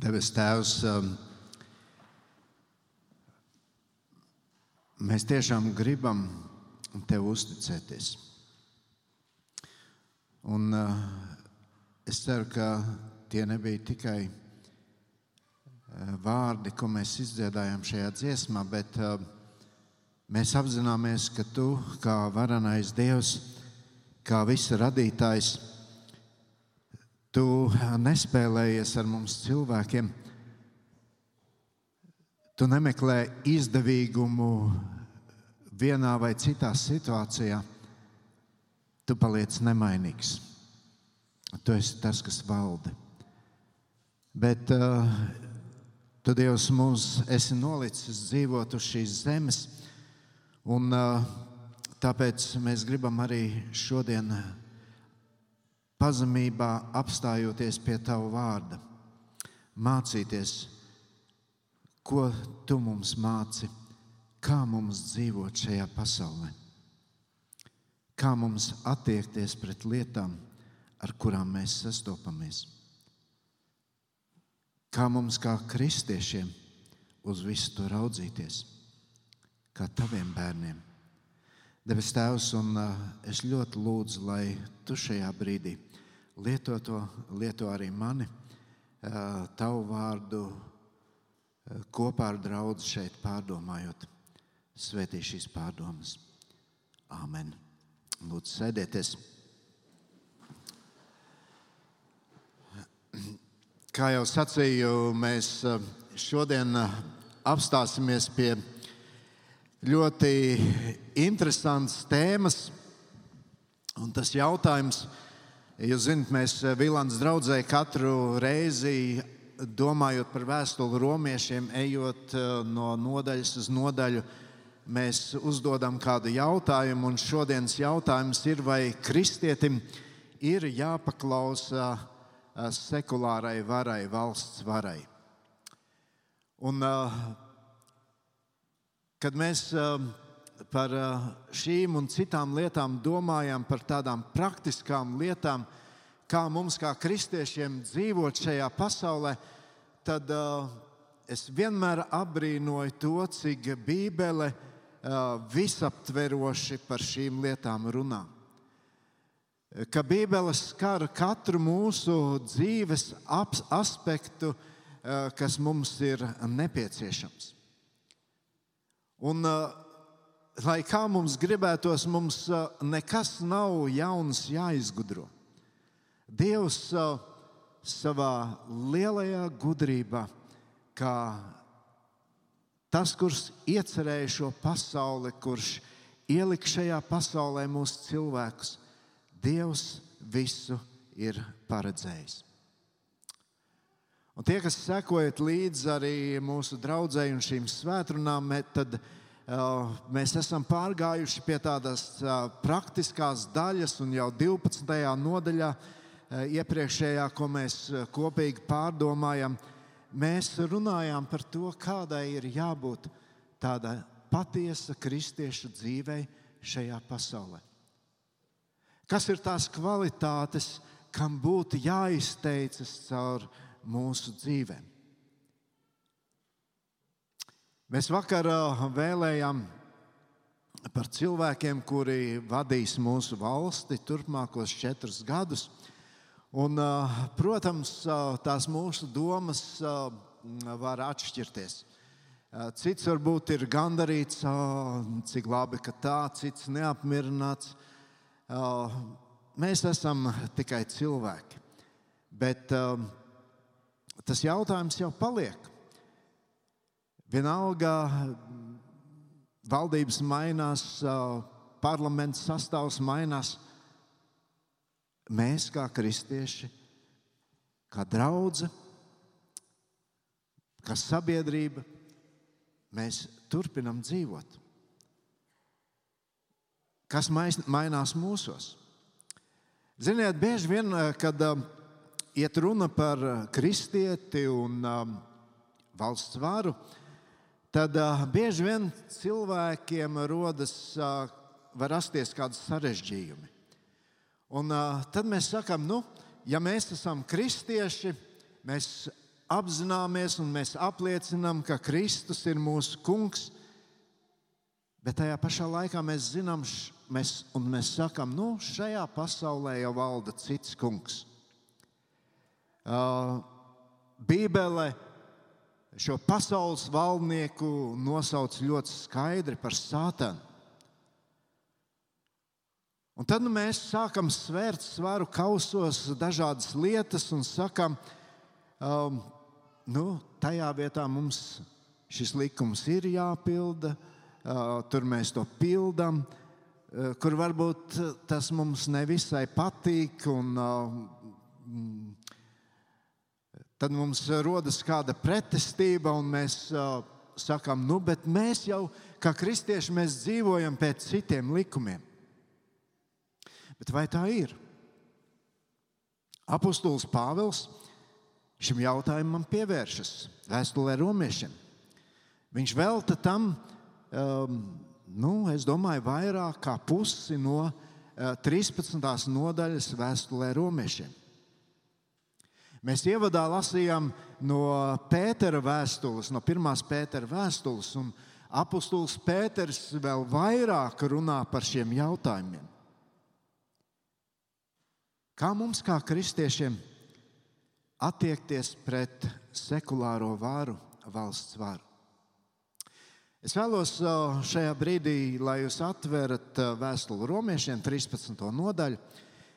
Debes Tēvs, um, mēs tiešām gribam Tev uzticēties. Un, uh, es ceru, ka tie nebija tikai uh, vārdi, ko mēs izdziedājām šajā dziesmā, bet uh, mēs apzināmies, ka Tu, kā varenais Dievs, kā visa radītājs, Tu nespēlējies ar mums cilvēkiem. Tu nemeklē izdevīgumu vienā vai citā situācijā. Tu paliec nemainīgs. Tu esi tas, kas valda. Bet uh, tu, Dievs, mums esi nolicis dzīvot uz šīs zemes, un uh, tāpēc mēs gribam arī šodien pazemībā apstājoties pie Tava vārda, mācīties, ko Tu mums māci, kā mums dzīvot šajā pasaulē, kā mums attiekties pret lietām, ar kurām mēs sastopamies, kā mums kā kristiešiem uz visu to raudzīties, kā Taviem bērniem. Debes Tēvs, un uh, es ļoti lūdzu, lai Tu šajā brīdī lieto to, lieto arī mani, tavu vārdu kopā ar draugu šeit pārdomājot. Svētī šīs pārdomas. Āmen. Lūdzu, sēdieties. Kā jau sacīju, mēs šodien apstāsimies pie ļoti interesantas tēmas. Un tas jautājums ir Jūs zināt, mēs eh, Vilāns draudzē katru reizi domājot par vēstuli romiešiem, ejot eh, no nodaļas uz nodaļu, mēs uzdodam kādu jautājumu. Šodienas jautājums ir, vai kristietim ir jāpaklausa eh, sekulārai varai, valsts varai. Un, kad mēs par eh, šīm un citām lietām domājam, par tādām praktiskām lietām, kā mums, kā kristiešiem, dzīvot šajā pasaulē, tad uh, es vienmēr apbrīnoju to, cik Bībele uh, visaptveroši par šīm lietām runā. Ka Bībele skar katru mūsu dzīves aspektu, kas mums ir nepieciešams. Un, uh, lai kā mums gribētos, mums nekas nav jauns jāizgudro. Dievs savā lielajā gudrībā, kā tas, kurš iecerēja šo pasauli, kurš ielika šajā pasaulē mūsu cilvēkus, Dievs visu ir paredzējis. Un tie, kas sekojat līdzi arī mūsu draugai un šīm svētdienām, tad mēs esam pārgājuši pie tādas praktiskās daļas, un jau 12. nodaļā, iepriekšējā, ko mēs kopīgi pārdomājam, mēs runājām par to, kādai ir jābūt tādai patiesa kristiešu dzīvei šajā pasaulē. Kas ir tās kvalitātes, kam būtu jāizteicas caur mūsu dzīvēm? Mēs vakar vēlējām par cilvēkiem, kuri vadīs mūsu valsti turpmākos četrus gadus. Un, protams, tās mūsu domas var atšķirties. Cits varbūt ir gandarīts, cik labi, ka tā, cits neapmierināts. Mēs esam tikai cilvēki. Bet tas jautājums jau paliek. Vienalga valdības mainās, parlaments sastāvs mainās. Mēs, kā kristieši, kā draugi, kā sabiedrība, mēs turpinam dzīvot. Kas mainās mūsos? Ziniet, bieži vien, kad iet runa par kristieti un valsts varu, tad uh, bieži vien cilvēkiem rodas, uh, var rasties kādi sarežģījumi. Un, uh, tad mēs sakām, nu, ja mēs esam kristieši, mēs apzināmies un mēs apliecinām, ka Kristus ir mūsu kungs, bet tajā pašā laikā mēs zinām, mēs, un mēs sakām, nu, šajā pasaulē jau valda cits kungs. Uh, Bībele šo pasaules valdnieku nosauc ļoti skaidri par sātanu. Un tad nu, mēs sākam svērt svaru kausos dažādas lietas un sakam, um, nu, tajā vietā mums šis likums ir jāpilda, uh, tur mēs to pildām, uh, kur varbūt tas mums nevisai patīk. Un, uh, tad mums rodas kāda pretestība, un mēs uh, sakām, nu, bet mēs jau kā kristieši dzīvojam pēc citiem likumiem. Bet vai tā ir? Apostols Pāvils šim jautājumam pievēršas vēstulē romiešiem. Viņš velta tam, um, nu, es domāju, vairāk kā pusi no uh, 13. nodaļas vēstulē romiešiem. Mēs ievadā lasījām no Pētera vēstules, no pirmās Pētera vēstules, un apustulis Pēters vēl vairāk runā par šiem jautājumiem. Kā mums, kā kristiešiem, attiekties pret sekulāro varu, valsts varu? Es vēlos šajā brīdī, lai jūs atverat vēstuli romiešiem, 13. nodaļu.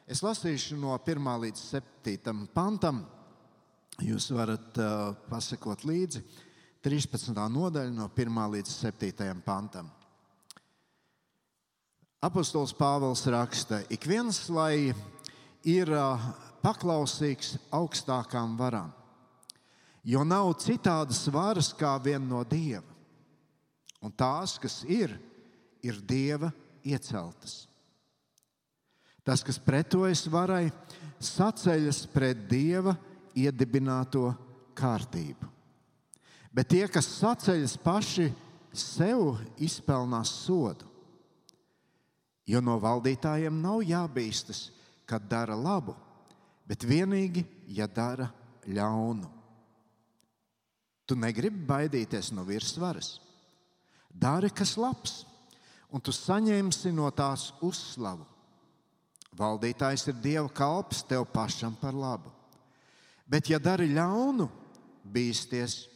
Es lasīšu no 1 līdz 7 pantam. Jūs varat uh, pasakot līdzi 13. nodaļa, no 1 līdz 7 pantam. Apostols Pāvils raksta, ik viens lai ir uh, paklausīgs augstākām varām, jo nav citādas varas kā viena no dieva. Un tās, kas ir, ir dieva ieceltas. Tas, kas pretojas varai, saceļas pret dieva iedibināto kārtību. Bet tie, kas saceļas paši sev, izpelnās sodu. Jo no valdītājiem nav jābīstas, kad dara labu, bet vienīgi, ja dara ļaunu. Tu negribi baidīties no virsvaras. Dari, kas labs, un tu saņemsi no tās uzslavu. Valdītājs ir Dieva kalps tev pašam par labu. Bet, ja dari ļaunu, bīsties,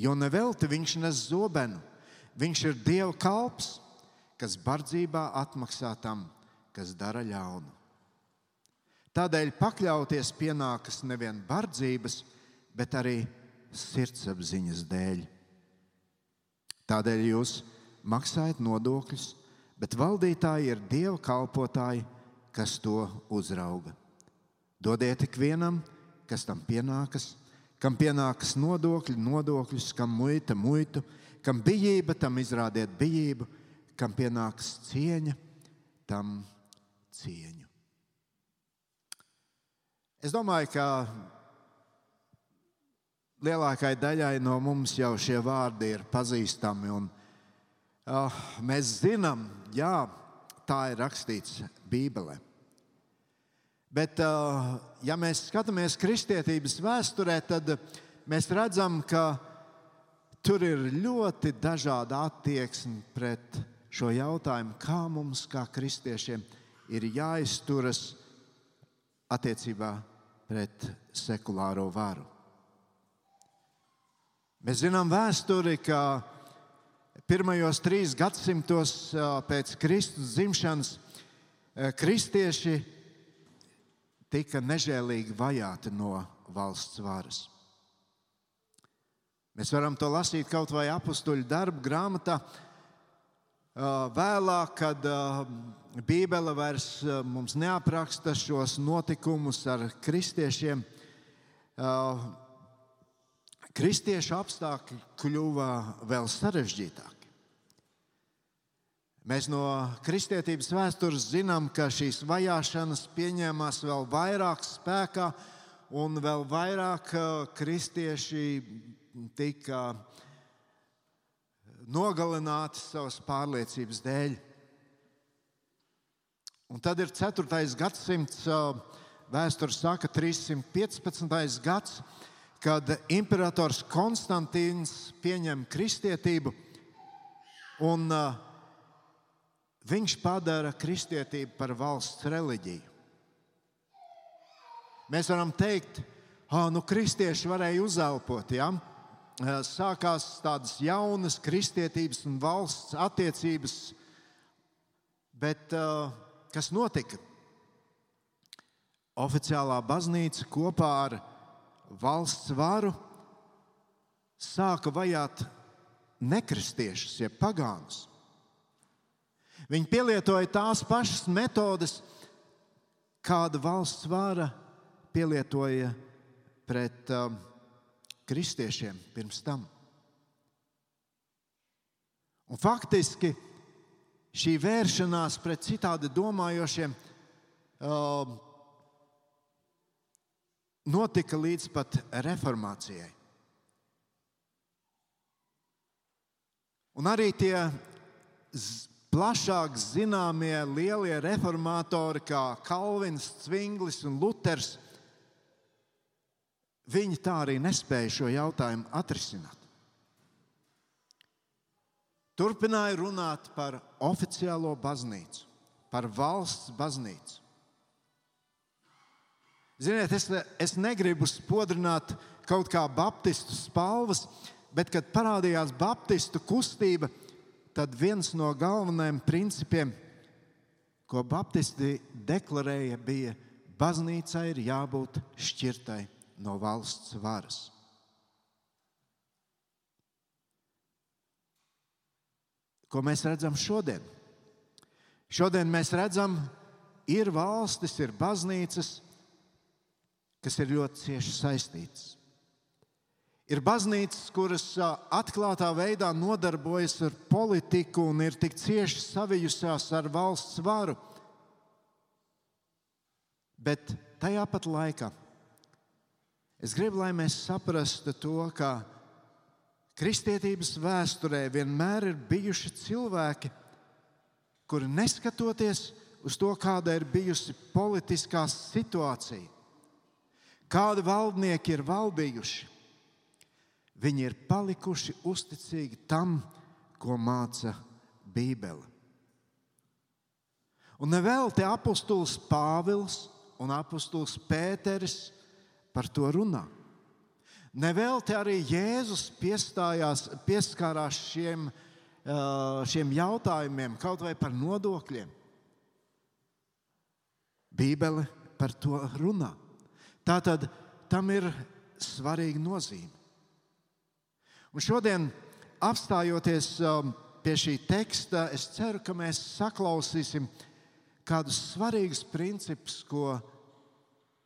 jo nevelti viņš nes zobenu. Viņš ir Dieva kalps, kas bardzībā atmaksā tam, kas dara ļaunu. Tādēļ pakļauties pienākas nevien bardzības, bet arī sirdsapziņas dēļ. Tādēļ jūs maksājat nodokļus, bet valdītāji ir Dieva kalpotāji kas to uzrauga. Dodiet ikvienam, kas tam pienākas, kam pienākas nodokļi, nodokļus, kam muita, muitu, kam bijība, tam izrādiet bijību, kam pienākas cieņa, tam cieņu. Es domāju, ka lielākajai daļai no mums jau šie vārdi ir pazīstami. Un, uh, mēs zinām, jā, tā ir rakstīts Bībelē. Bet, ja mēs skatāmies kristietības vēsturē, tad mēs redzam, ka tur ir ļoti dažāda attieksme pret šo jautājumu, kā mums, kā kristiešiem, ir jāizturas attiecībā pret sekulāro varu. Mēs zinām vēsturi, ka pirmajos trīs gadsimtos pēc Kristus dzimšanas kristieši tika nežēlīgi vajāti no valsts varas. Mēs varam to lasīt kaut vai apakstuļu darbu grāmatā. Vēlāk, kad Bībele vairs mums neapraksta šos notikumus ar kristiešiem, kristiešu apstākļi kļuva vēl sarežģītāki. Mēs no kristietības vēstures zinām, ka šīs vajāšanas pieņēmās vēl vairāk spēkā, un vēl vairāk kristieši tika nogalināti savas pārliecības dēļ. Un tad ir 4. gadsimts, vēsture saka, 315. gads kad imperators Konstantīns pieņem kristietību un uh, viņš padara kristietību par valsts reliģiju. Mēs varam teikt, ka nu, kristieši varēja uzelpot. Ja? Sākās tādas jaunas kristietības un valsts attiecības, bet uh, kas notika? Oficiālā baznīca kopā ar valsts varu sāka vajāt nekristiešus, jeb pagānus. Viņi pielietoja tās pašas metodes, kāda valsts vara pielietoja pret um, kristiešiem pirms tam. Un faktiski šī vēršanās pret citādi domājošiem um, notika līdz pat reformācijai. Un arī tie plašāk zināmie lielie reformatori, kā Kalvins, Cvinglis un Luters, viņi tā arī nespēja šo jautājumu atrisināt. Turpināja runāt par oficiālo baznīcu, par valsts baznīcu. Ziniet, es, es negribu spodrināt kaut kā baptistu spalvas, bet, kad parādījās baptistu kustība, tad viens no galvenajiem principiem, ko baptisti deklarēja, bija, ka baznīcai ir jābūt šķirtai no valsts varas. Ko mēs redzam šodien? Šodien mēs redzam, ir valstis, ir baznīcas, kas ir ļoti cieši saistītas. Ir baznīcas, kuras atklātā veidā nodarbojas ar politiku un ir tik cieši savijušās ar valsts varu. Bet tajā pat laikā es gribu, lai mēs saprastu to, ka kristietības vēsturē vienmēr ir bijuši cilvēki, kuri neskatoties uz to, kāda ir bijusi politiskā situācija, kādi valdnieki ir valdījuši, viņi ir palikuši uzticīgi tam, ko māca Bībele. Un nevēl te apustulis Pāvils un apustulis Pēteris par to runā. Nevēl te arī Jēzus pieskārās šiem, šiem jautājumiem, kaut vai par nodokļiem. Bībele par to runā. Tātad tam ir svarīga nozīme. Un šodien, apstājoties um, pie šī teksta, es ceru, ka mēs saklausīsim kādus svarīgus principus, ko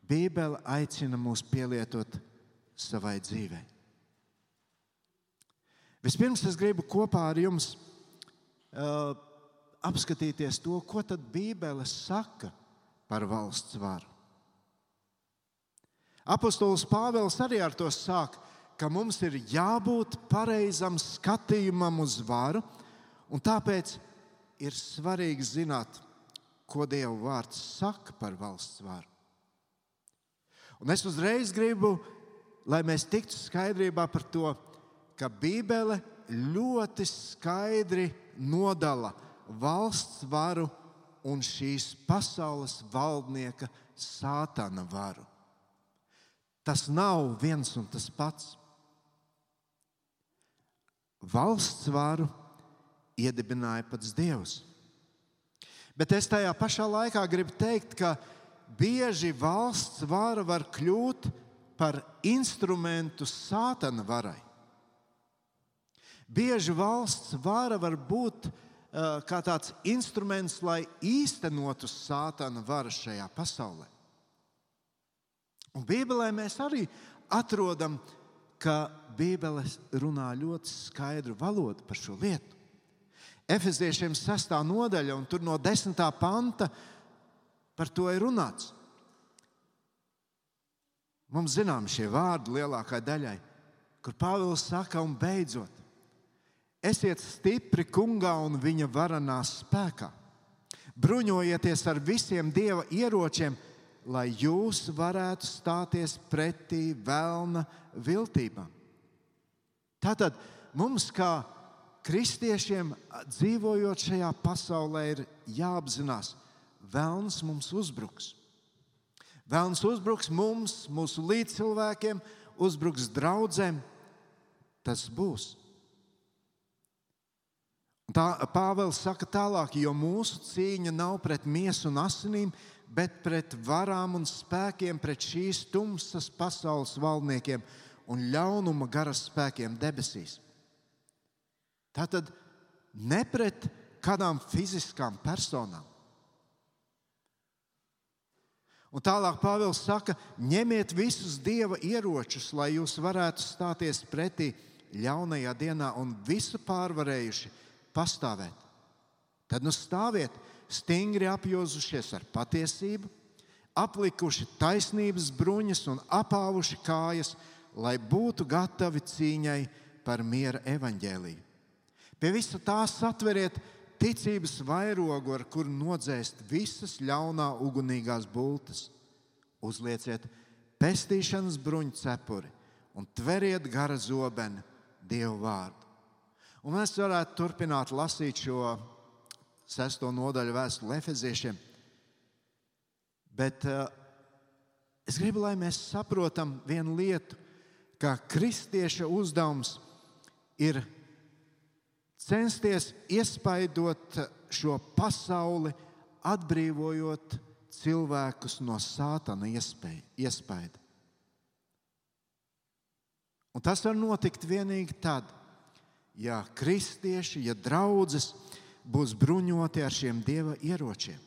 Bībele aicina mūs pielietot savai dzīvei. Vispirms es gribu kopā ar jums uh, apskatīties to, ko tad Bībele saka par valsts varu. Apostols Pāvils arī ar to sāk, ka mums ir jābūt pareizam skatījumam uz varu, un tāpēc ir svarīgi zināt, ko Dieva vārds saka par valsts varu. Un es uzreiz gribu, lai mēs tiktu skaidrībā par to, ka Bībele ļoti skaidri nodala valsts varu un šīs pasaules valdnieka sātana varu. Tas nav viens un tas pats. Valsts varu iedibināja pats Dievs. Bet es tajā pašā laikā gribu teikt, ka bieži valsts vara var kļūt par instrumentu sātana varai. Bieži valsts vara var būt uh, kā tāds instruments, lai īstenotu sātana varu šajā pasaulē. Un Bībelē mēs arī atrodam, ka Bībele runā ļoti skaidru valodu par šo lietu. Efeziešiem 6. nodaļa, un tur no 10. panta par to ir runāts. Mums zinām šie vārdi lielākajai daļai, kur Pāvils saka, un beidzot, esiet stipri kungā un viņa varanā spēkā. Bruņojieties ar visiem dieva ieročiem, lai jūs varētu stāties pretī vēlna viltībām. Tātad mums, kā kristiešiem, dzīvojot šajā pasaulē, ir jāapzinās, ka vēlns mums uzbruks. Vēlns uzbruks mums, mūsu līdzcilvēkiem, uzbruks draugiem. Tas būs. Tā, Pāvils saka tālāk, jo mūsu cīņa nav pret miesu un asinīm, bet pret varām un spēkiem, pret šīs tumsas pasaules valdniekiem un ļaunuma garas spēkiem debesīs. Tā tad ne pret kādām fiziskām personām. Un tālāk Pāvils saka, ņemiet visus dieva ieročus, lai jūs varētu stāties pretī ļaunajā dienā un visu pārvarējuši pastāvēt. Tad nu stāviet stingri apjozušies ar patiesību, aplikuši taisnības bruņas un apāvuši kājas, lai būtu gatavi cīņai par miera evaņģēliju. Pie visa tā satveriet ticības vairogu, ar kuru nodzēst visas ļaunā ugunīgās bultas. Uzlieciet pestīšanas bruņu cepuri un tveriet gara zobenu Dievu vārdu. Un mēs varētu turpināt lasīt šo sesto nodaļu vēstuli Efeziešiem. Bet uh, es gribu, lai mēs saprotam vienu lietu, ka kristieša uzdevums ir censties iespaidot šo pasauli, atbrīvojot cilvēkus no sātana iespaida. Un tas var notikt tikai tad, ja kristieši, ja draudzes būs bruņoti ar šiem dieva ieročiem.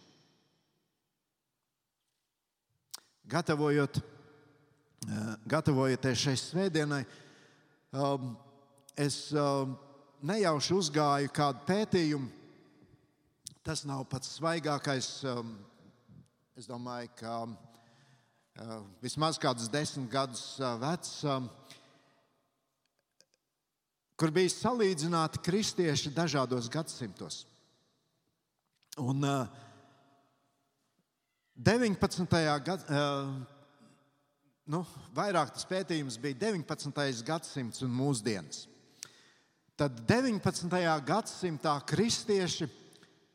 Gatavojot, eh, gatavojoties šai svētdienai, um, es um, nejauši uzgāju kādu pētījumu. Tas nav pats svaigākais. Um, es domāju, ka uh, vismaz kādus desmit gadus uh, vecs kur bija salīdzināti kristieši dažādos gadsimtos. Un, uh, 19. gadā, uh, nu, vairāk tas pētījums bija 19. gadsimts un mūsdienas. Tad 19. gadsimtā kristieši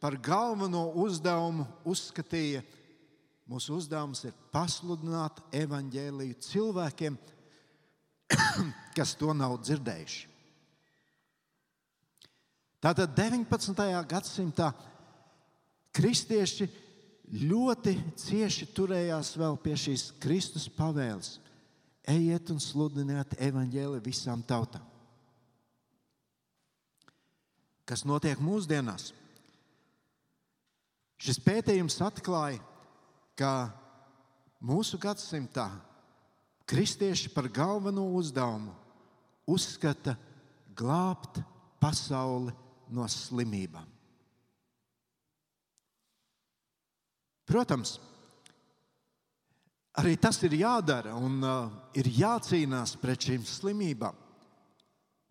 par galveno uzdevumu uzskatīja, mūsu uzdevums ir pasludināt evaņģēliju cilvēkiem, kas to nav dzirdējuši. Tātad 19. gadsimtā kristieši ļoti cieši turējās vēl pie šīs Kristus pavēles. Ejiet un sludiniet evaņģēli visām tautām. Kas notiek mūsdienās? Šis pētījums atklāja, ka mūsu gadsimtā kristieši par galveno uzdevumu uzskata glābt pasauli no slimībām. Protams, arī tas ir jādara un uh, ir jācīnās pret šīm slimībām.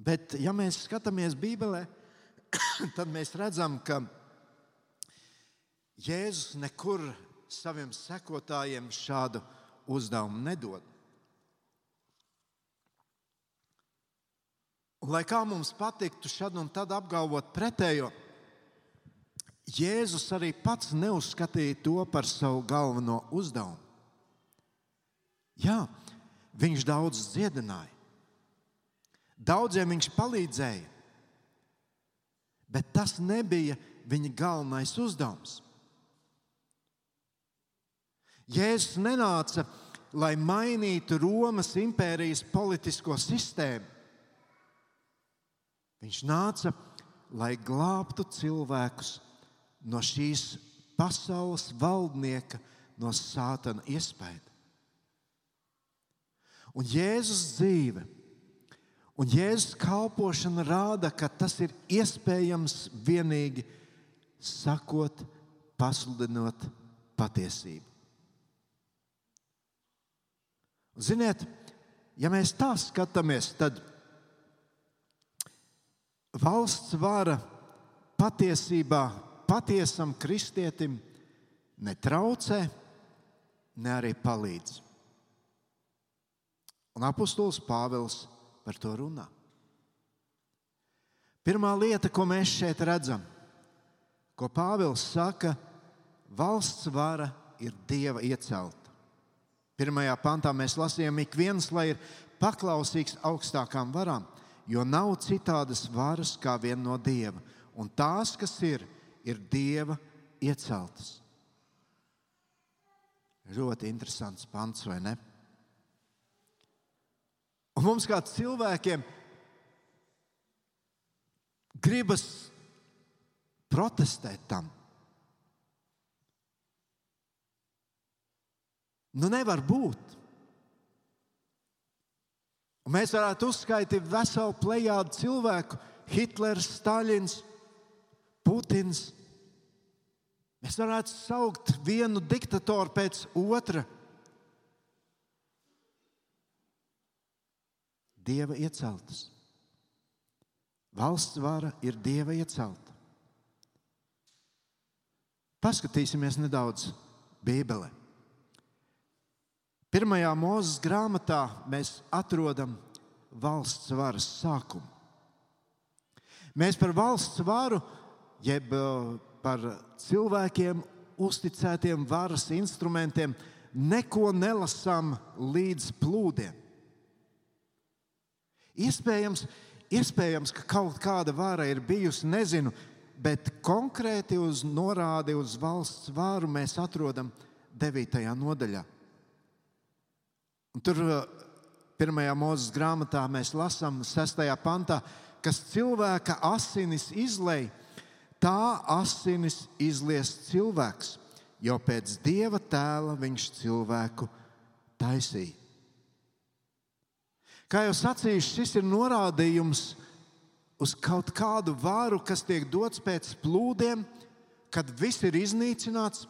Bet, ja mēs skatāmies Bībelē, tad mēs redzam, ka Jēzus nekur saviem sekotājiem šādu uzdevumu nedod. Lai kā mums patiktu šad un tad apgalvot pretējo, Jēzus arī pats neuzskatīja to par savu galveno uzdevumu. Jā, viņš daudz dziedināja, daudziem viņš palīdzēja, bet tas nebija viņa galvenais uzdevums. Jēzus nenāca, lai mainītu Romas impērijas politisko sistēmu. Viņš nāca, lai glābtu cilvēkus no šīs pasaules valdnieka, no sātana iespēja. Un Jēzus dzīve un Jēzus kalpošana rāda, ka tas ir iespējams tikai sakot, pasludinot patiesību. Ziniet, ja mēs tā skatāmies, tad valsts vara patiesībā patiesam kristietim netraucē, ne arī palīdz. Un apustulis Pāvils par to runā. Pirmā lieta, ko mēs šeit redzam, ko Pāvils saka, valsts vara ir dieva iecelta. Pirmajā pantā mēs lasījām, ik viens lai ir paklausīgs augstākām varām, jo nav citādas varas kā vien no dieva. Un tās, kas ir, ir dieva ieceltas. Ļoti interesants pants, vai ne? Un mums kā cilvēkiem gribas protestēt tam. Nu, nevar būt. Un mēs varētu uzskaitīt veselu plejādu cilvēku, Hitlers, Staļins, Putins. Mēs varētu saukt vienu diktatoru pēc otra. Dieva ieceltas. Valsts vara ir dieva iecelta. Paskatīsimies nedaudz Bībelē. Pirmajā mūzes grāmatā mēs atrodam valsts varas sākumu. Mēs par valsts varu, jeb uh, par cilvēkiem uzticētiem varas instrumentiem, neko nelasām līdz plūdiem. Iespējams, iespējams, ka kaut kāda vara ir bijusi, nezinu, bet konkrēti uz norādi uz valsts vāru mēs atrodam 9. nodaļā. Un tur uh, pirmajā mūzes grāmatā mēs lasām 6. pantā, kas cilvēka asinis izlēja, tā asinis izlies cilvēks, jo pēc dieva tēla viņš cilvēku taisīja. Kā jau sacīju, šis ir norādījums uz kaut kādu varu, kas tiek dots pēc plūdiem, kad viss ir iznīcināts,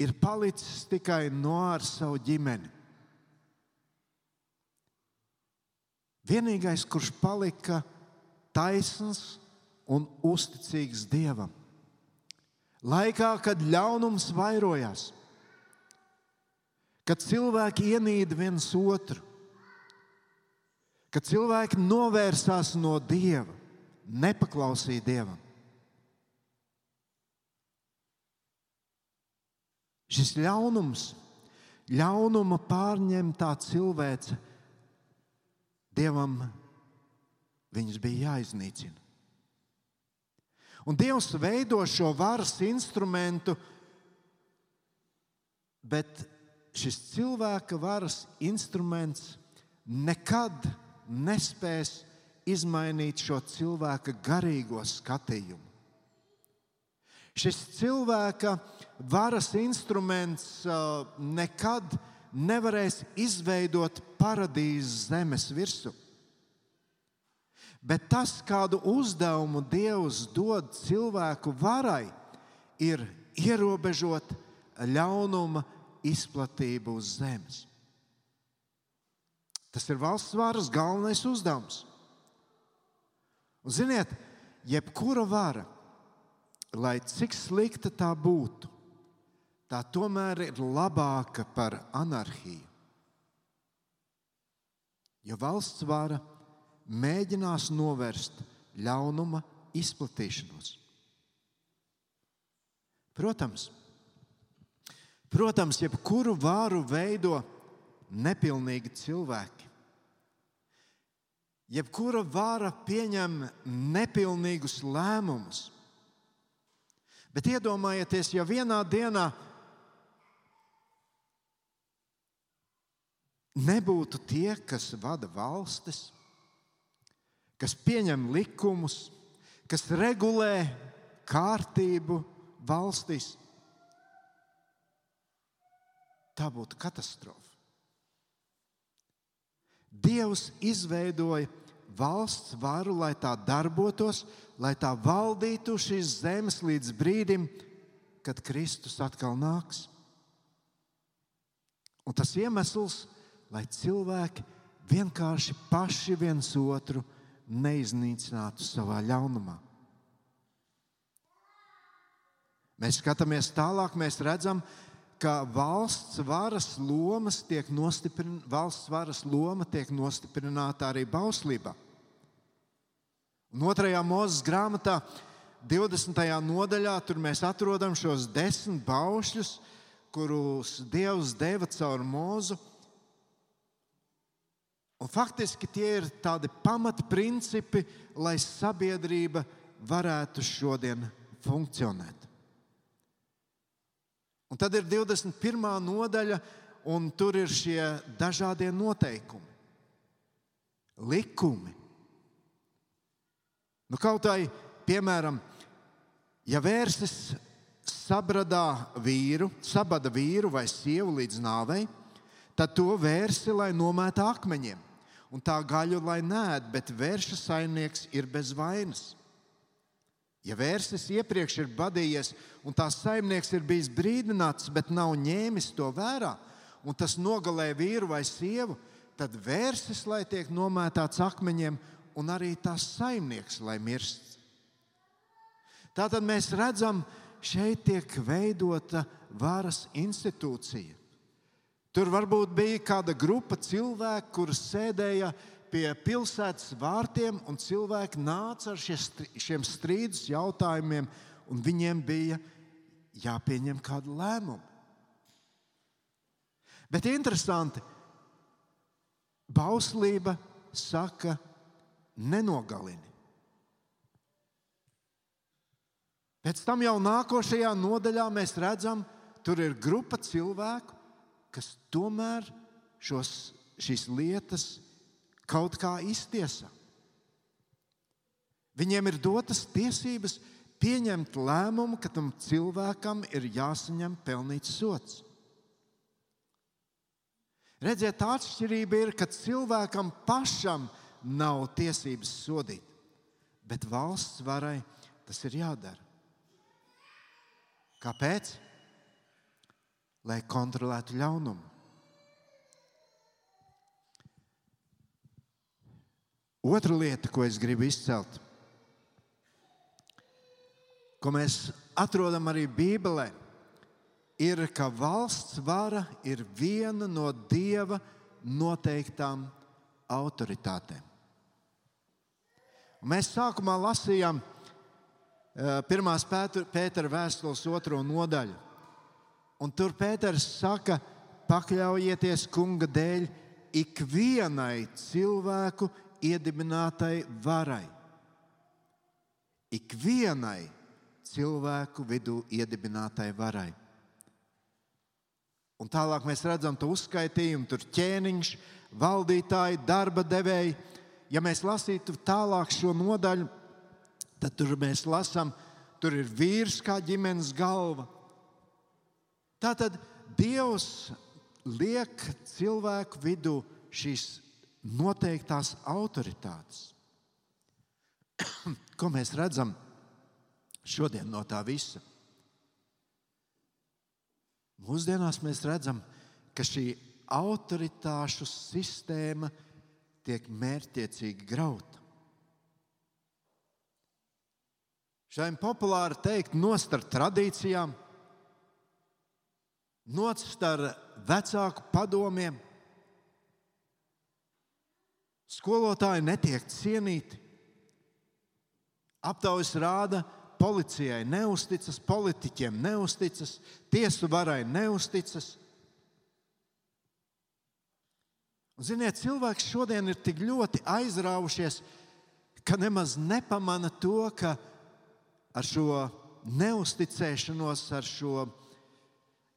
ir palicis tikai no ar savu ģimeni. Vienīgais, kurš palika taisns un uzticīgs Dievam. Laikā, kad ļaunums vairojās, kad cilvēki ienīda viens otru, kad cilvēki novērsās no Dieva, nepaklausīja Dievam. Šis ļaunums, ļaunuma pārņemtā cilvēce Dievam viņus bija jāiznīcina. Un Dievs veido šo varas instrumentu, bet šis cilvēka varas instruments nekad nespēs izmainīt šo cilvēka garīgo skatījumu. Šis cilvēka varas instruments uh, nekad nevarēs izveidot paradīzes zemes virsmu. Bet tas, kādu uzdevumu Dievs dod cilvēku varai, ir ierobežot ļaunuma izplatību uz zemes. Tas ir valsts varas galvenais uzdevums. Un, ziniet, jebkura vara, lai cik slikta tā būtu, tā tomēr ir labāka par anarhiju. Jo valsts vara ir mēģinās novērst ļaunuma izplatīšanos. Protams, protams jebkuru vāru veido nepilnīgi cilvēki. Jebkura vara pieņem nepilnīgus lēmumus. Bet iedomājieties, ja vienā dienā nebūtu tie, kas vada valstis, kas pieņem likumus, kas regulē kārtību valstīs. Tā būtu katastrofa. Dievs izveidoja valsts varu, lai tā darbotos, lai tā valdītu šīs zemes līdz brīdim, kad Kristus atkal nāks. Un tas iemesls, lai cilvēki vienkārši paši viens otru neiznīcinātu savā ļaunumā. Mēs skatāmies tālāk, mēs redzam, ka valsts varas, tiek valsts varas loma tiek nostiprināta arī bauslībā. Un otrajā mūzes grāmatā, 20. nodaļā, tur mēs atrodam šos desmit baušļus, kurus Dievs deva caur mūzu. Un faktiski tie ir tādi pamatprincipi, lai sabiedrība varētu šodien funkcionēt. Un tad ir 21. nodaļa, un tur ir šie dažādie noteikumi, likumi. Nu, kaut vai, piemēram, ja vērsis sabradā vīru, sabada vīru vai sievu līdz nāvei, tad to vērsi, lai nomēta akmeņiem, un tā gaļu, lai nē, bet vērša saimnieks ir bez vainas. Ja vērsis iepriekš ir badījies, un tās saimnieks ir bijis brīdināts, bet nav ņēmis to vērā, un tas nogalē vīru vai sievu, tad vērsis, lai tiek nomētāts akmeņiem, un arī tās saimnieks, lai mirst. Tātad mēs redzam, šeit tiek veidota varas institūcija. Tur varbūt bija kāda grupa cilvēku, kurus sēdēja pie pilsētas vārtiem, un cilvēki nāca ar šiem strīdus jautājumiem, un viņiem bija jāpieņem kāda lēmuma. Bet interesanti, bauslība saka, nenogalini. Pēc tam jau nākošajā nodaļā mēs redzam, tur ir grupa cilvēku, kas tomēr šos, šīs lietas kaut kā iztiesa. Viņiem ir dotas tiesības pieņemt lēmumu, ka tam cilvēkam ir jāsaņem pelnīts sots. Redziet, tā atšķirība ir, ka cilvēkam pašam nav tiesības sodīt, bet valsts varai tas ir jādara. Kāpēc? Lai kontrolētu ļaunumu. Otra lieta, ko es gribu izcelt, ko mēs atrodam arī Bībelē, ir, ka valsts vara ir viena no dieva noteiktām autoritātēm. Mēs sākumā lasījām eh, pirmās Pētera vēstules otro nodaļu. Un tur Pēters saka, pakļaujieties kunga dēļ ikvienai cilvēku iedibinātai varai. Ikvienai cilvēku vidū iedibinātai varai. Un tālāk mēs redzam to uzskaitījumu, tur ķēniņš, valdītāji, darba devēji. Ja mēs lasītu tālāk šo nodaļu, tad tur mēs lasām, tur ir vīrs kā ģimenes galva. Tātad Dievs liek cilvēku vidū šīs noteiktās autoritātes. Ko mēs redzam šodien no tā visa? Mūsdienās mēs redzam, ka šī autoritāšu sistēma tiek mērķiecīgi grauta. Šai populāri teikt, nost ar tradīcijām, nost ar vecāku padomiem Skolotāji netiek cienīti. Aptaujas rāda, policijai neusticas, politiķiem neusticas, tiesu varai neusticas. Un, ziniet, cilvēks šodien ir tik ļoti aizraujušies, ka nemaz nepamana to, ka ar šo neusticēšanos, ar šo eh,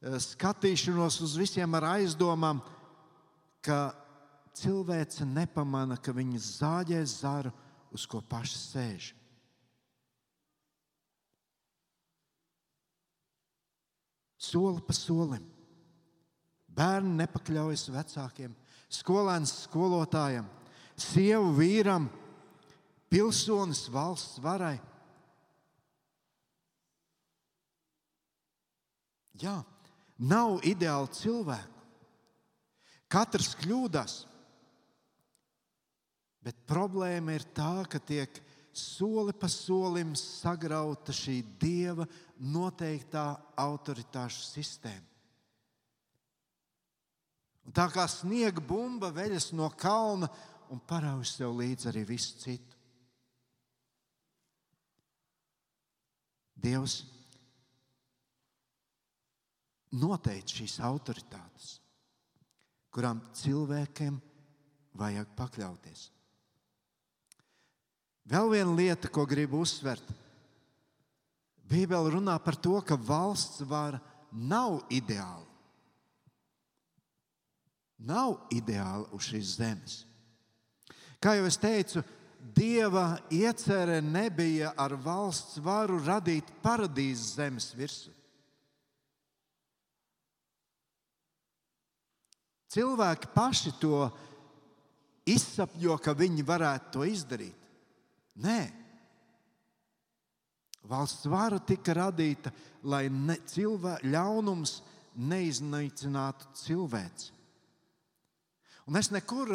skatīšanos uz visiem ar aizdomām, ka cilvēce nepamana, ka viņa zāģē zaru, uz ko paša sēž. Soli pa solim. Bērni nepakļaujas vecākiem, skolēns skolotājam, sievu vīram, pilsonis valsts varai. Jā, nav ideāli cilvēku. Katrs kļūdās. Bet problēma ir tā, ka tiek soli pa solim sagrauta šī dieva noteiktā autoritāšu sistēma. Un tā kā sniega bumba veļas no kalna un parauž sev līdzi arī visu citu. Dievs noteica šīs autoritātes, kurām cilvēkiem vajag pakļauties. Vēl viena lieta, ko gribu uzsvert. Bībele runā par to, ka valsts vara nav ideāla. Nav ideāla uz šīs zemes. Kā jau es teicu, Dieva iecerē nebija ar valsts varu radīt paradīzes zemes virsmu. Cilvēki paši to izsapņo, ka viņi varētu to izdarīt. Nē, valsts vara tika radīta, lai ne, cilvē, ļaunums neiznīcinātu cilvēci. Un es nekur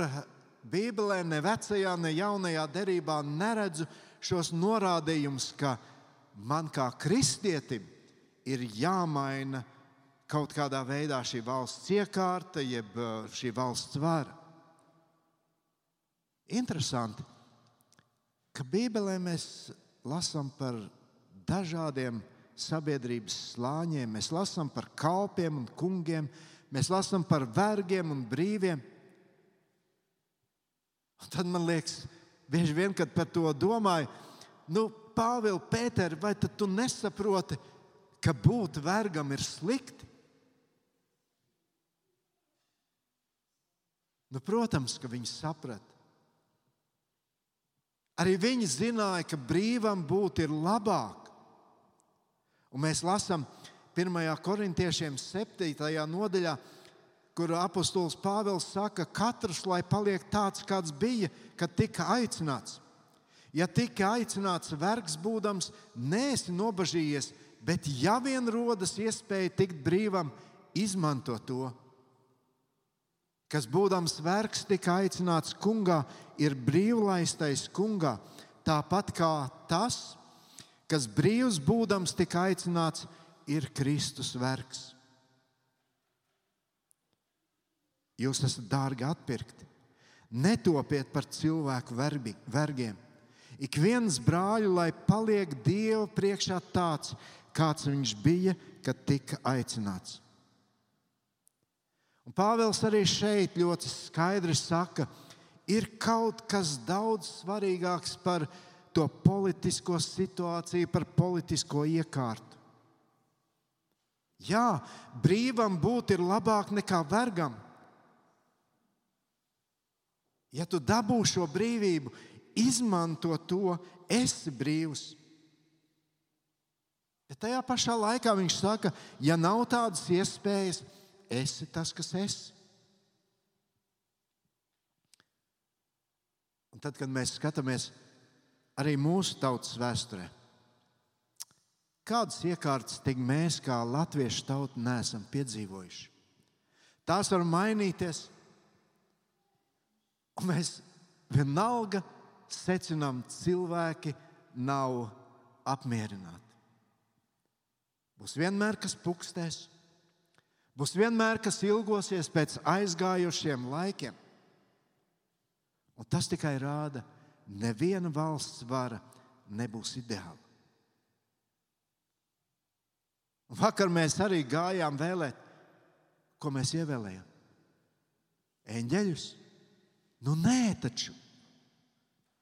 Bībelē, ne vecajā, ne jaunajā derībā neredzu šos norādījumus, ka man kā kristietim ir jāmaina kaut kādā veidā šī valsts iekārta, jeb šī valsts vara. Interesanti, ka Bībelē mēs lasām par dažādiem sabiedrības slāņiem, mēs lasām par kalpiem un kungiem, mēs lasām par vergiem un brīviem. Un tad man liekas, bieži vien, kad par to domāju, nu, Pāvils, Pēter, vai tu nesaproti, ka būt vergam ir slikti? Nu, protams, ka viņi saprata. Arī viņi zināja, ka brīvam būt ir labāk. Un mēs lasām 1. korintiešiem 7. nodaļā, kur apustulis Pāvils saka, ka katrs lai paliek tāds, kāds bija, kad tika aicināts. Ja tika aicināts vergs būdams, neesi nobažījies, bet ja vien rodas iespēja tikt brīvam, izmanto to kas būdams vergs tika aicināts kungā, ir brīvlaistais kungā, tāpat kā tas, kas brīvs būdams tika aicināts, ir Kristus vergs. Jūs esat dārgi atpirkti. Netopiet par cilvēku verbi, vergiem. Ik viens brāļu, lai paliek Dieva priekšā tāds, kāds viņš bija, kad tika aicināts. Pāvils arī šeit ļoti skaidri saka, ir kaut kas daudz svarīgāks par to politisko situāciju, par politisko iekārtu. Jā, brīvam būt ir labāk nekā vergam. Ja tu dabū šo brīvību, izmanto to, esi brīvs. Bet tajā pašā laikā viņš saka, ja nav tādas iespējas, tad esi tas, kas esi. Un tad, kad mēs skatāmies arī mūsu tautas vēsturē, kādas iekārtas tik mēs, kā latviešu tauta, neesam piedzīvojuši. Tās var mainīties, un mēs vienalga secinām, cilvēki nav apmierināti. Būs vienmēr kas pukstēs, Būs vienmēr kas ilgosies pēc aizgājušiem laikiem. Un tas tikai rāda, ka neviena valsts vara nebūs ideāla. Vakar mēs arī gājām vēlēt, ko mēs ievēlējām. Eņģeļus? Nu, nē, taču.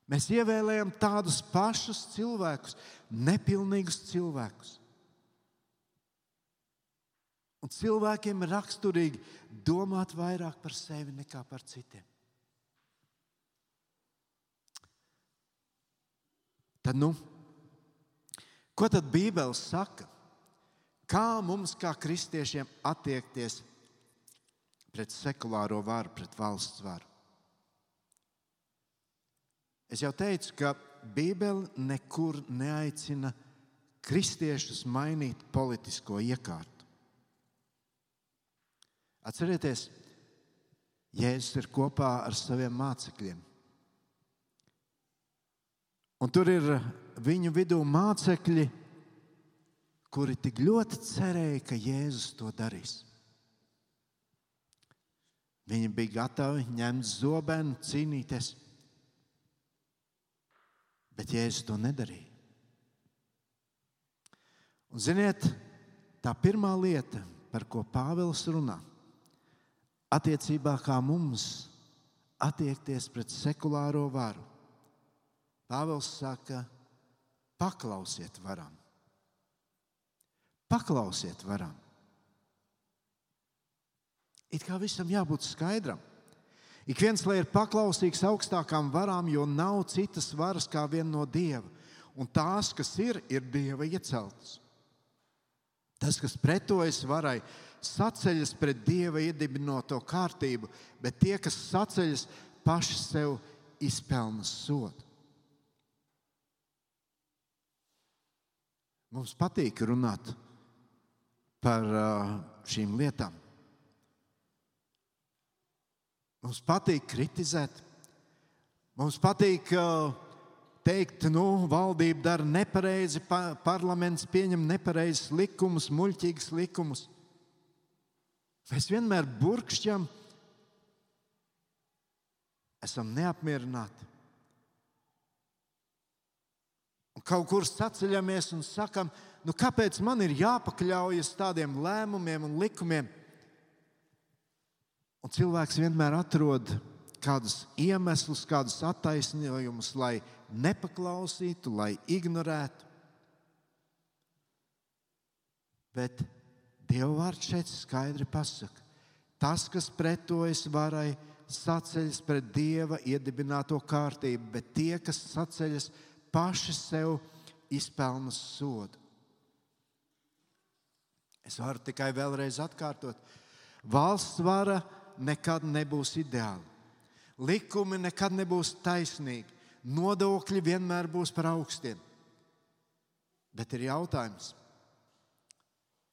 Mēs ievēlējām tādus pašus cilvēkus, nepilnīgus cilvēkus. Un cilvēkiem ir raksturīgi domāt vairāk par sevi nekā par citiem. Tad, nu, ko tad Bībele saka? Kā mums, kā kristiešiem, attiekties pret sekulāro varu, pret valsts varu? Es jau teicu, ka Bībele nekur neaicina kristiešus mainīt politisko iekārtu. Atcerieties, Jēzus ir kopā ar saviem mācekļiem. Un tur ir viņu vidū mācekļi, kuri tik ļoti cerēja, ka Jēzus to darīs. Viņi bija gatavi ņemt zobenu, cīnīties. Bet Jēzus to nedarīja. Un, ziniet, tā pirmā lieta, par ko Pāvils runā, attiecībā kā mums attiekties pret sekulāro varu. Pāvils saka, paklausiet varam. Paklausiet varam. It kā visam jābūt skaidram. Ik viens lai ir paklausīgs augstākām varām, jo nav citas varas kā viena no dieva. Un tās, kas ir, ir dieva ieceltas. Tas, kas pretojas varai, saceļas pret dieva iedibināto kārtību, bet tie, kas saceļas, paši sev izpelna sodu. Mums patīk runāt par šīm lietām. Mums patīk kritizēt, mums patīk teikt, nu, valdība dara nepareizi, parlaments pieņem nepareizus likumus, muļķīgus likumus. Mēs vienmēr burkšķam, esam neapmierināti. Un kaut kur saceļamies un sakam, nu, kāpēc man ir jāpakļaujas tādiem lēmumiem un likumiem? Un cilvēks vienmēr atrod kādus iemeslus, kādus attaisnojumus, lai nepaklausītu, lai ignorētu. Bet Dieva vārds šeit skaidri pasaka, tas, kas pretojas varai, saceļas pret Dieva iedibināto kārtību, bet tie, kas saceļas paši sev, izpelna sodu. Es varu tikai vēlreiz atkārtot, valsts vara nekad nebūs ideāla. Likumi nekad nebūs taisnīgi. Nodokļi vienmēr būs par augstiem. Bet ir jautājums,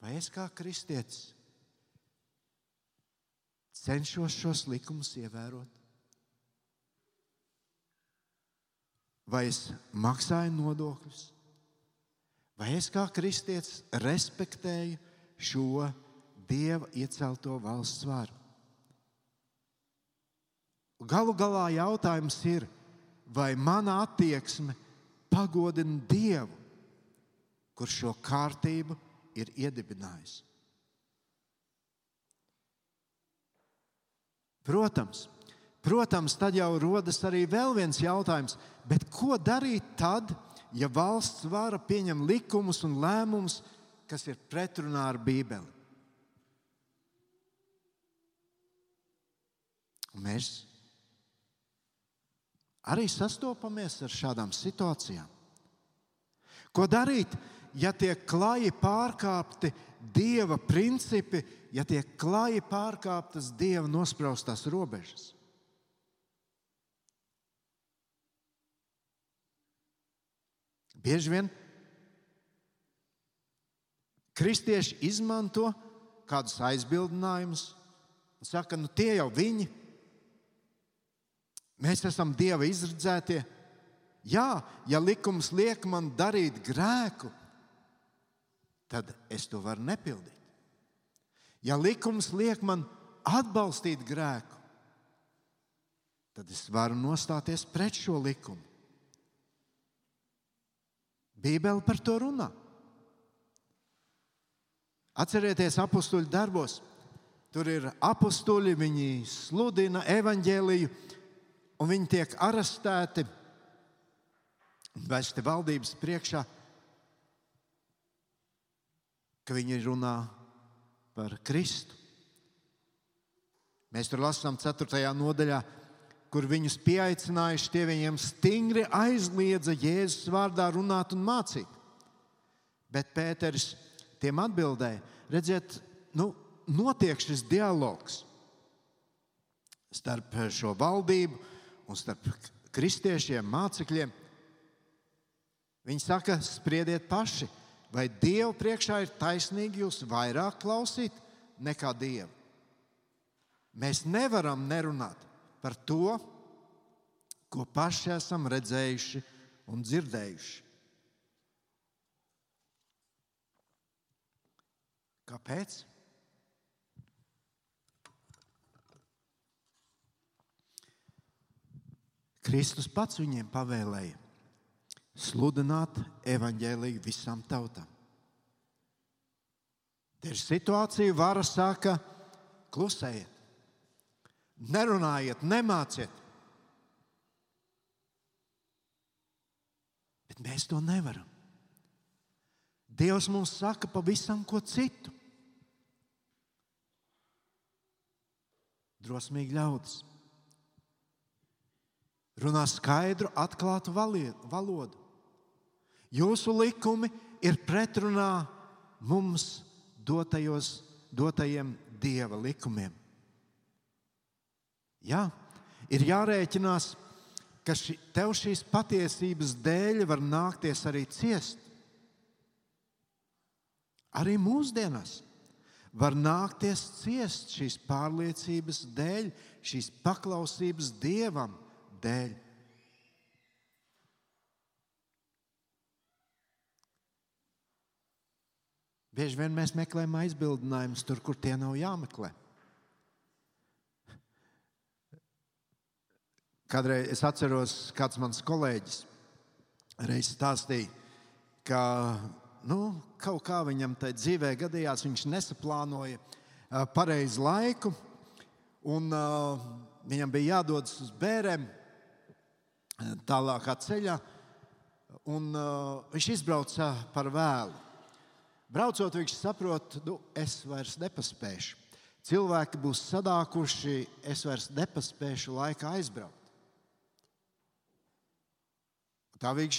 vai es kā kristietis cenšos šos likumus ievērot? Vai es maksāju nodokļus, vai es kā kristietis respektēju šo dieva iecelto valsts varu? Galu galā jautājums ir, vai mana attieksme pagodina Dievu, kurš šo kārtību ir iedibinājis. Protams, protams, tad jau rodas arī vēl viens jautājums, ko darīt tad, ja valsts vara pieņem likumus un lēmumus, kas ir pretrunā ar Bībeli? Un mēs arī sastopamies ar šādām situācijām. Ko darīt, ja tiek klāji pārkāpti dieva principi, ja tiek klāji pārkāptas dieva nospraustās robežas? Bieži vien kristieši izmanto kādus aizbildinājumus un saka, nu tie jau viņi ir Mēs esam Dieva izredzētie. Jā, ja likums liek man darīt grēku, tad es to varu nepildīt. Ja likums liek man atbalstīt grēku, tad es varu nostāties pret šo likumu. Bībele par to runā. Atcerieties, apakstuļu darbos. Tur ir apakstuļi, viņi sludina evaņģēliju, un viņi tiek arestēti un vesti valdības priekšā, ka viņi runā par Kristu. Mēs tur lasām 4. nodaļā, kur viņus pieaicinājuši, tie viņiem stingri aizliedza Jēzus vārdā runāt un mācīt. Bet Pēters tiem atbildēja, redziet, nu, notiek šis dialogs starp šo valdību un starp kristiešiem, mācekļiem. Viņi saka, spriediet paši, vai Dievu priekšā ir taisnīgi jūs vairāk klausīt nekā Dievu. Mēs nevaram nerunāt par to, ko paši esam redzējuši un dzirdējuši. Kāpēc? Kristus pats viņiem pavēlēja sludināt evaņģēlīju visām tautām. Te ir situācija, vara saka, klusējiet, nerunājiet, nemāciet. Bet mēs to nevaram. Dievs mums saka pavisam ko citu. Drosmīgi ļaudis runā skaidru, atklātu valodu. Jūsu likumi ir pretrunā mums dotajos, dotajiem dieva likumiem. Jā, ir jārēķinās, ka ši, tev šīs patiesības dēļ var nākties arī ciest. Arī mūsdienās var nākties ciest šīs pārliecības dēļ, šīs paklausības dievam dēļ. Bieži vien mēs meklējam aizbildinājumus tur, kur tie nav jāmeklē. Kādreiz es atceros, kāds mans kolēģis reiz stāstīja, ka nu, kaut kā viņam tajā dzīvē gadījās, viņš nesaplānoja pareizi laiku, un uh, viņam bija jādodas uz bērniem tālākā ceļā, un uh, viņš izbrauca par vēlu. Braucot, viņš saprot, nu, es vairs nepaspēšu. Cilvēki būs sadākuši, es vairs nepaspēšu laikā aizbraukt. Tā viņš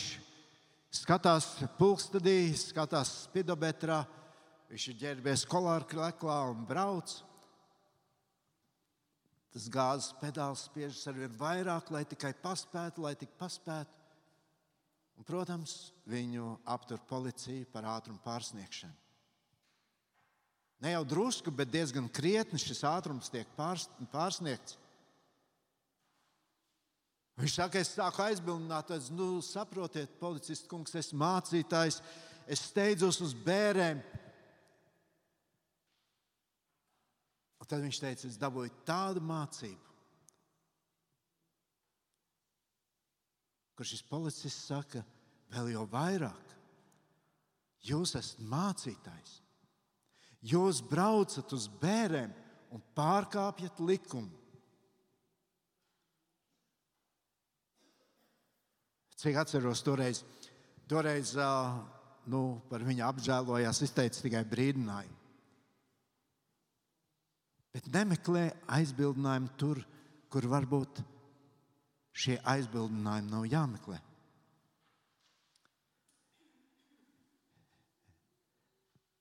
skatās pulkstedī, skatās spidometrā, viņš ir ģērbies kolāra kleklā un brauc. Tas gāzes pedāls spiežas ar vien vairāk, lai tikai paspētu, lai tik paspētu. Un, protams, viņu aptur policija par ātrumu pārsniegšanu. Ne jau drusku, bet diezgan krietni šis ātrums tiek pārsniegts. Viņš saka, es sāku aizbildināt, es nu, saprotiet, policists kungs, es mācītājs, es steidzos uz bērniem. Un tad viņš teica, es dabūju tādu mācību, kur šis policists saka, vēl jau vairāk. Jūs esat mācītājs. Jūs braucat uz bērniem un pārkāpjat likumu. Cik atceros, toreiz, toreiz nu, par viņu apžēlojās, izteica tikai brīdinājumu. Bet nemeklē aizbildinājumu tur, kur varbūt šie aizbildinājumi nav jāmeklē.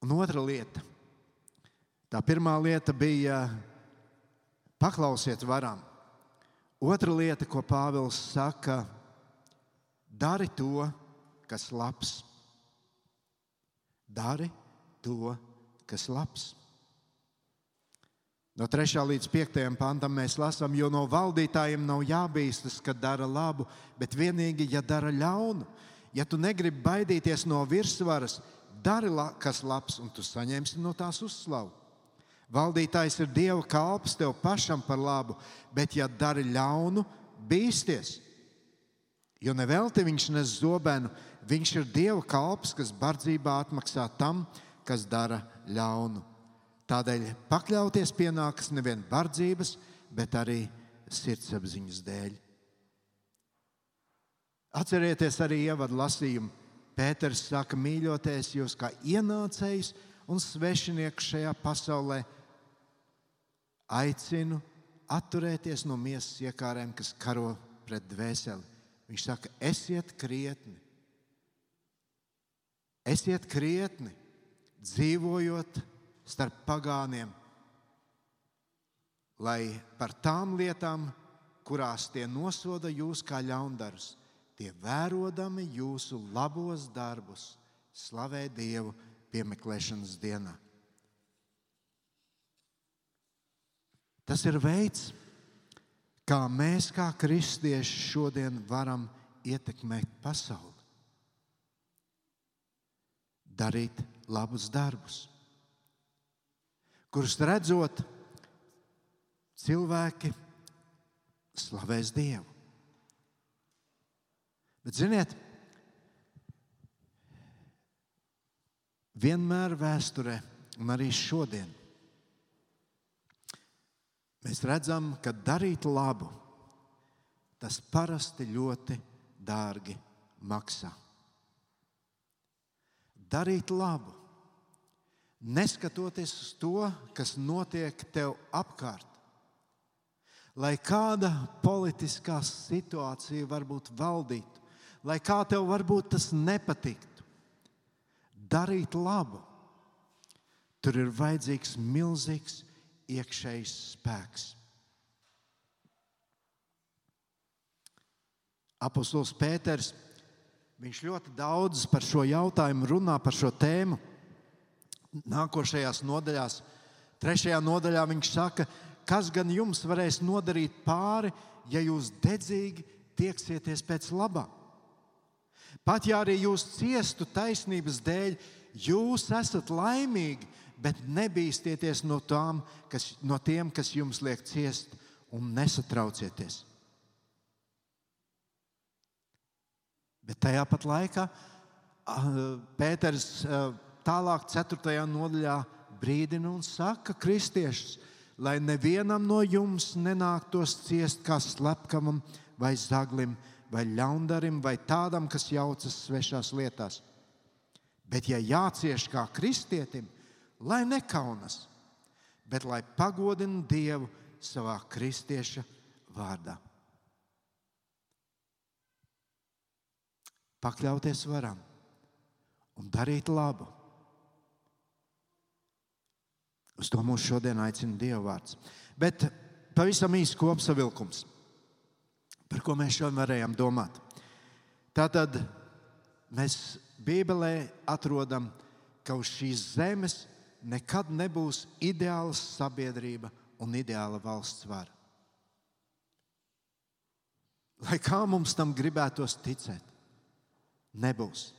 Un otra lieta. Tā pirmā lieta bija paklausiet varam. Otra lieta, ko Pāvils saka, dari to, kas labs. Dari to, kas labs. No 3. līdz 5. pantam mēs lasām, jo no valdītājiem nav jābīstas, ka dara labu, bet vienīgi, ja dara ļaunu. Ja tu negribi baidīties no virsvaras, dari, kas labs, un tu saņemsi no tās uzslavu. Valdītājs ir Dieva kalps tev pašam par labu, bet, ja dari ļaunu, bīsties. Jo nevelti viņš nes zobenu, viņš ir Dieva kalps, kas bardzībā atmaksā tam, kas dara ļaunu. Tādēļ pakļauties pienākas nevien bardzības, bet arī sirdsapziņas dēļ. Atcerieties arī ievadu lasījumu. Pēters saka, mīļoties jūs kā ienācējs un svešinieks šajā pasaulē, aicinu atturēties no miesas iekārēm, kas karo pret dvēseli. Viņš saka, esiet krietni, esiet krietni, dzīvojot starp pagāniem, lai par tām lietām, kurās tie nosoda jūs kā ļaundarus, tie vērodami jūsu labos darbus, slavē Dievu piemeklēšanas dienā. Tas ir veids, kā mēs, kā kristieši, šodien varam ietekmēt pasauli. Darīt labus darbus kurus redzot, cilvēki slavēs Dievu. Bet, ziniet, vienmēr vēsturē, un arī šodien, mēs redzam, ka darīt labu tas parasti ļoti dārgi maksā. Darīt labu, neskatoties uz to, kas notiek tev apkārt. Lai kāda politiskā situācija varbūt valdītu, lai kā tev varbūt tas nepatiktu, darīt labu, tur ir vajadzīgs milzīgs iekšējs spēks. Apostols Pēters viņš ļoti daudz par šo jautājumu runā, par šo tēmu. Nākošajās nodaļās, trešajā nodaļā viņš saka, kas gan jums varēs nodarīt pāri, ja jūs dedzīgi tieksieties pēc labā. Pat ja arī jūs ciestu taisnības dēļ, jūs esat laimīgi, bet nebīsties no, tām, kas, no tiem, kas jums liek ciest, un nesatraucieties. Bet tajā pat laikā Pēters tālāk, 4. nodaļā, brīdina un saka kristiešus, lai nevienam no jums nenāktos ciest kā slepkavam vai zaglim vai ļaundarim vai tādam, kas jaucas svešās lietās. Bet, ja jācieš kā kristietim, lai nekaunas, bet lai pagodina Dievu savā kristieša vārdā. Pakļauties varam un darīt labu. Uz to mūs šodien aicina Dieva vārds. Bet pavisam īsts kopsavilkums, par ko mēs šodien varējām domāt. Tātad mēs Bībelē atrodam, ka uz šīs zemes nekad nebūs ideāla sabiedrība un ideāla valsts vara. Lai kā mums tam gribētos ticēt, nebūs.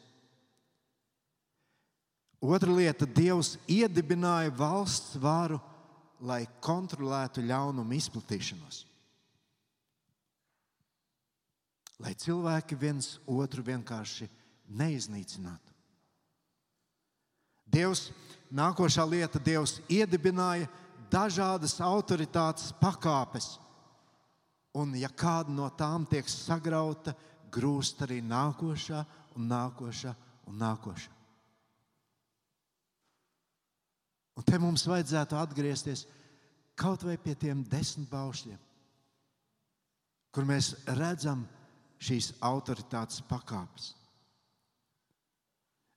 Otra lieta - Dievs iedibināja valsts varu, lai kontrolētu ļaunumu izplatīšanos. Lai cilvēki viens otru vienkārši neiznīcinātu. Dievs, nākošā lieta, Dievs iedibināja dažādas autoritātes pakāpes, un ja kāda no tām tiek sagrauta, grūst arī nākošā un nākošā un nākošā. Un te mums vajadzētu atgriezties kaut vai pie tiem desmit paušļiem, kur mēs redzam šīs autoritātes pakāpes.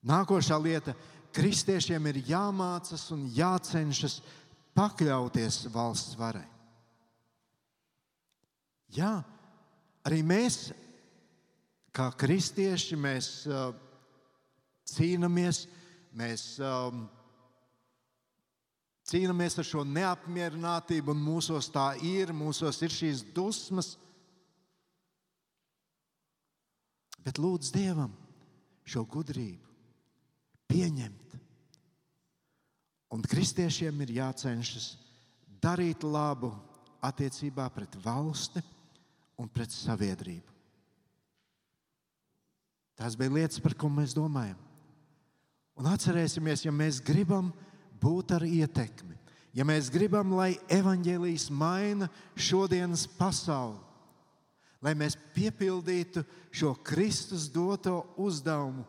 Nākošā lieta - kristiešiem ir jāmācās un jācenšas pakļauties valsts varai. Jā, arī mēs kā kristieši mēs uh, cīnāmies, mēs um, cīnāmies ar šo neapmierinātību, un mūsos tā ir, mūsos ir šīs dusmas. Bet lūdzu Dievam šo gudrību pieņemt. Un kristiešiem ir jācenšas darīt labu attiecībā pret valsti un pret sabiedrību. Tās bija lietas, par ko mēs domājam. Un atcerēsimies, ja mēs gribam būt ar ietekmi, ja mēs gribam, lai evaņģēlijas maina šodienas pasauli, lai mēs piepildītu šo Kristus doto uzdevumu,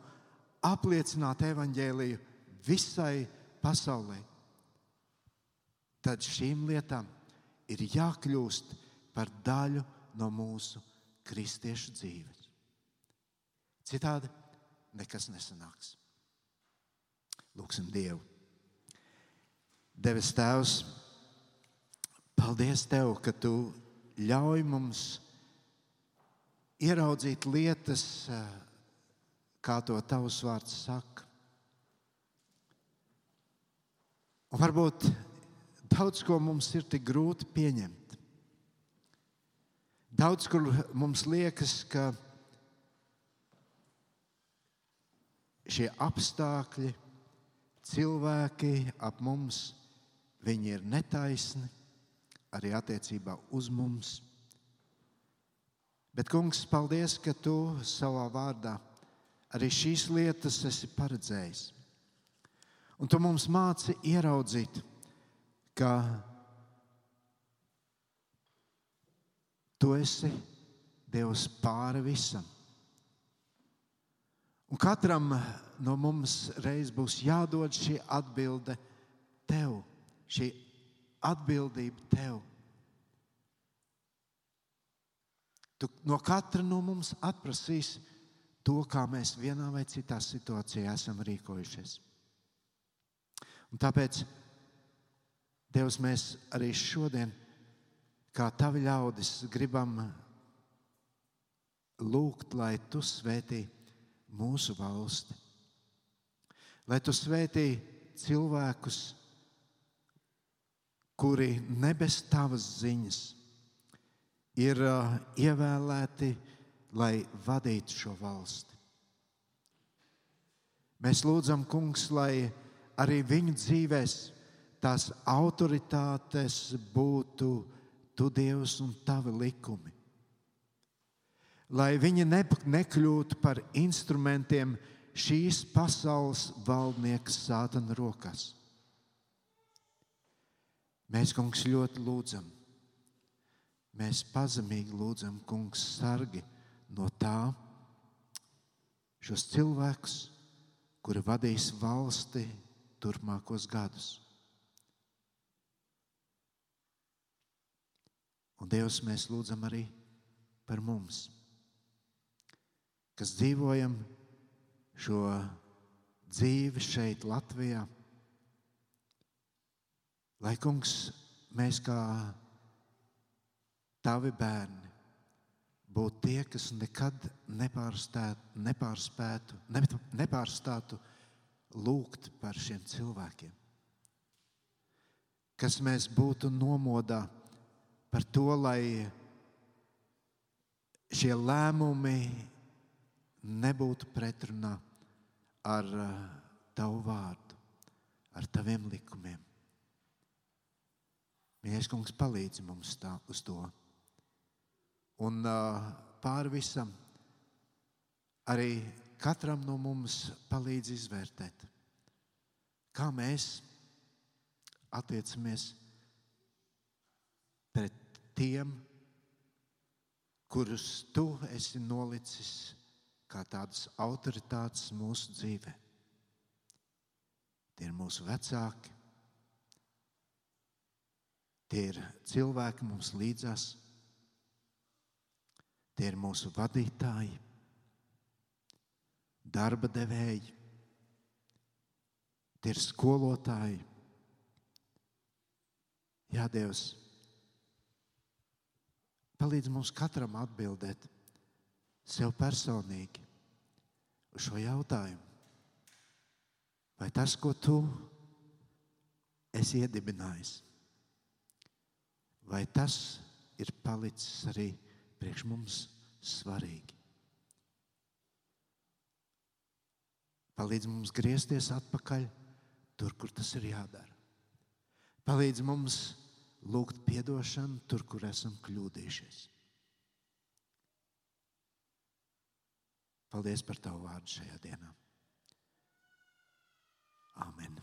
apliecināt evaņģēliju visai pasaulē, tad šīm lietām ir jākļūst par daļu no mūsu kristiešu dzīves. Citādi nekas nesanāks. Lūksim Dievu. Devis Tēvs, paldies Tev, ka Tu ļauj mums ieraudzīt lietas, kā to Tavs vārds saka. Un varbūt daudz ko mums ir tik grūti pieņemt. Daudz kur mums liekas, ka šie apstākļi, cilvēki ap mums, viņi ir netaisni arī attiecībā uz mums. Bet, kungs, paldies, ka tu savā vārdā arī šīs lietas esi paredzējis. Un tu mums māci ieraudzīt, ka tu esi Dievs pāri visam. Un katram no mums reiz būs jādod šī atbilde tev, šī atbildība tev. Tu no katra no mums atprasīs to, kā mēs vienā vai citā situācijā esam rīkojušies. Un tāpēc, Dievs, mēs arī šodien, kā tavi ļaudis, gribam lūgt, lai tu svētītu mūsu valsti. Lai tu svētī cilvēkus, kuri ne bez tavas ziņas ir uh, ievēlēti, lai vadītu šo valsti. Mēs lūdzam, Kungs, lai arī viņu dzīvēs tās autoritātes būtu tu Dievs un tavi likumi lai viņi ne, nekļūtu par instrumentiem šīs pasaules valdnieka sātana rokās. Mēs, kungs, ļoti lūdzam, mēs pazemīgi lūdzam, kungs, sargi no tā šos cilvēkus, kuri vadīs valsti turpmākos gadus. Un Dievs, mēs lūdzam arī par mums kas dzīvojam šo dzīvi šeit, Latvijā. Lai kungs, mēs kā tavi bērni būtu tie, kas nekad nepārspētu, nepārstātu lūgt par šiem cilvēkiem. Kas mēs būtu nomodā par to, lai šie lēmumi nebūtu pretrunā ar uh, tavu vārdu, ar taviem likumiem. Mīļais kungs, palīdzi mums tā, uz to. Un uh, pāri visam arī katram no mums palīdz izvērtēt, kā mēs attiecamies pret tiem, kurus tu esi nolicis kā tādas autoritātes mūsu dzīvē. Tie ir mūsu vecāki, tie ir cilvēki mums līdzās, tie ir mūsu vadītāji, darba devēji, tie ir skolotāji. Jā, Dievs, palīdz mums katram atbildēt sev personīgi uz šo jautājumu. Vai tas, ko tu esi iedibinājis, vai tas ir palicis arī priekš mums svarīgi? Palīdz mums griezties atpakaļ tur, kur tas ir jādara. Palīdz mums lūgt atdošanu tur, kur esam kļūdījušies. Paldies par tavu vārdu šajā dienā. Amen.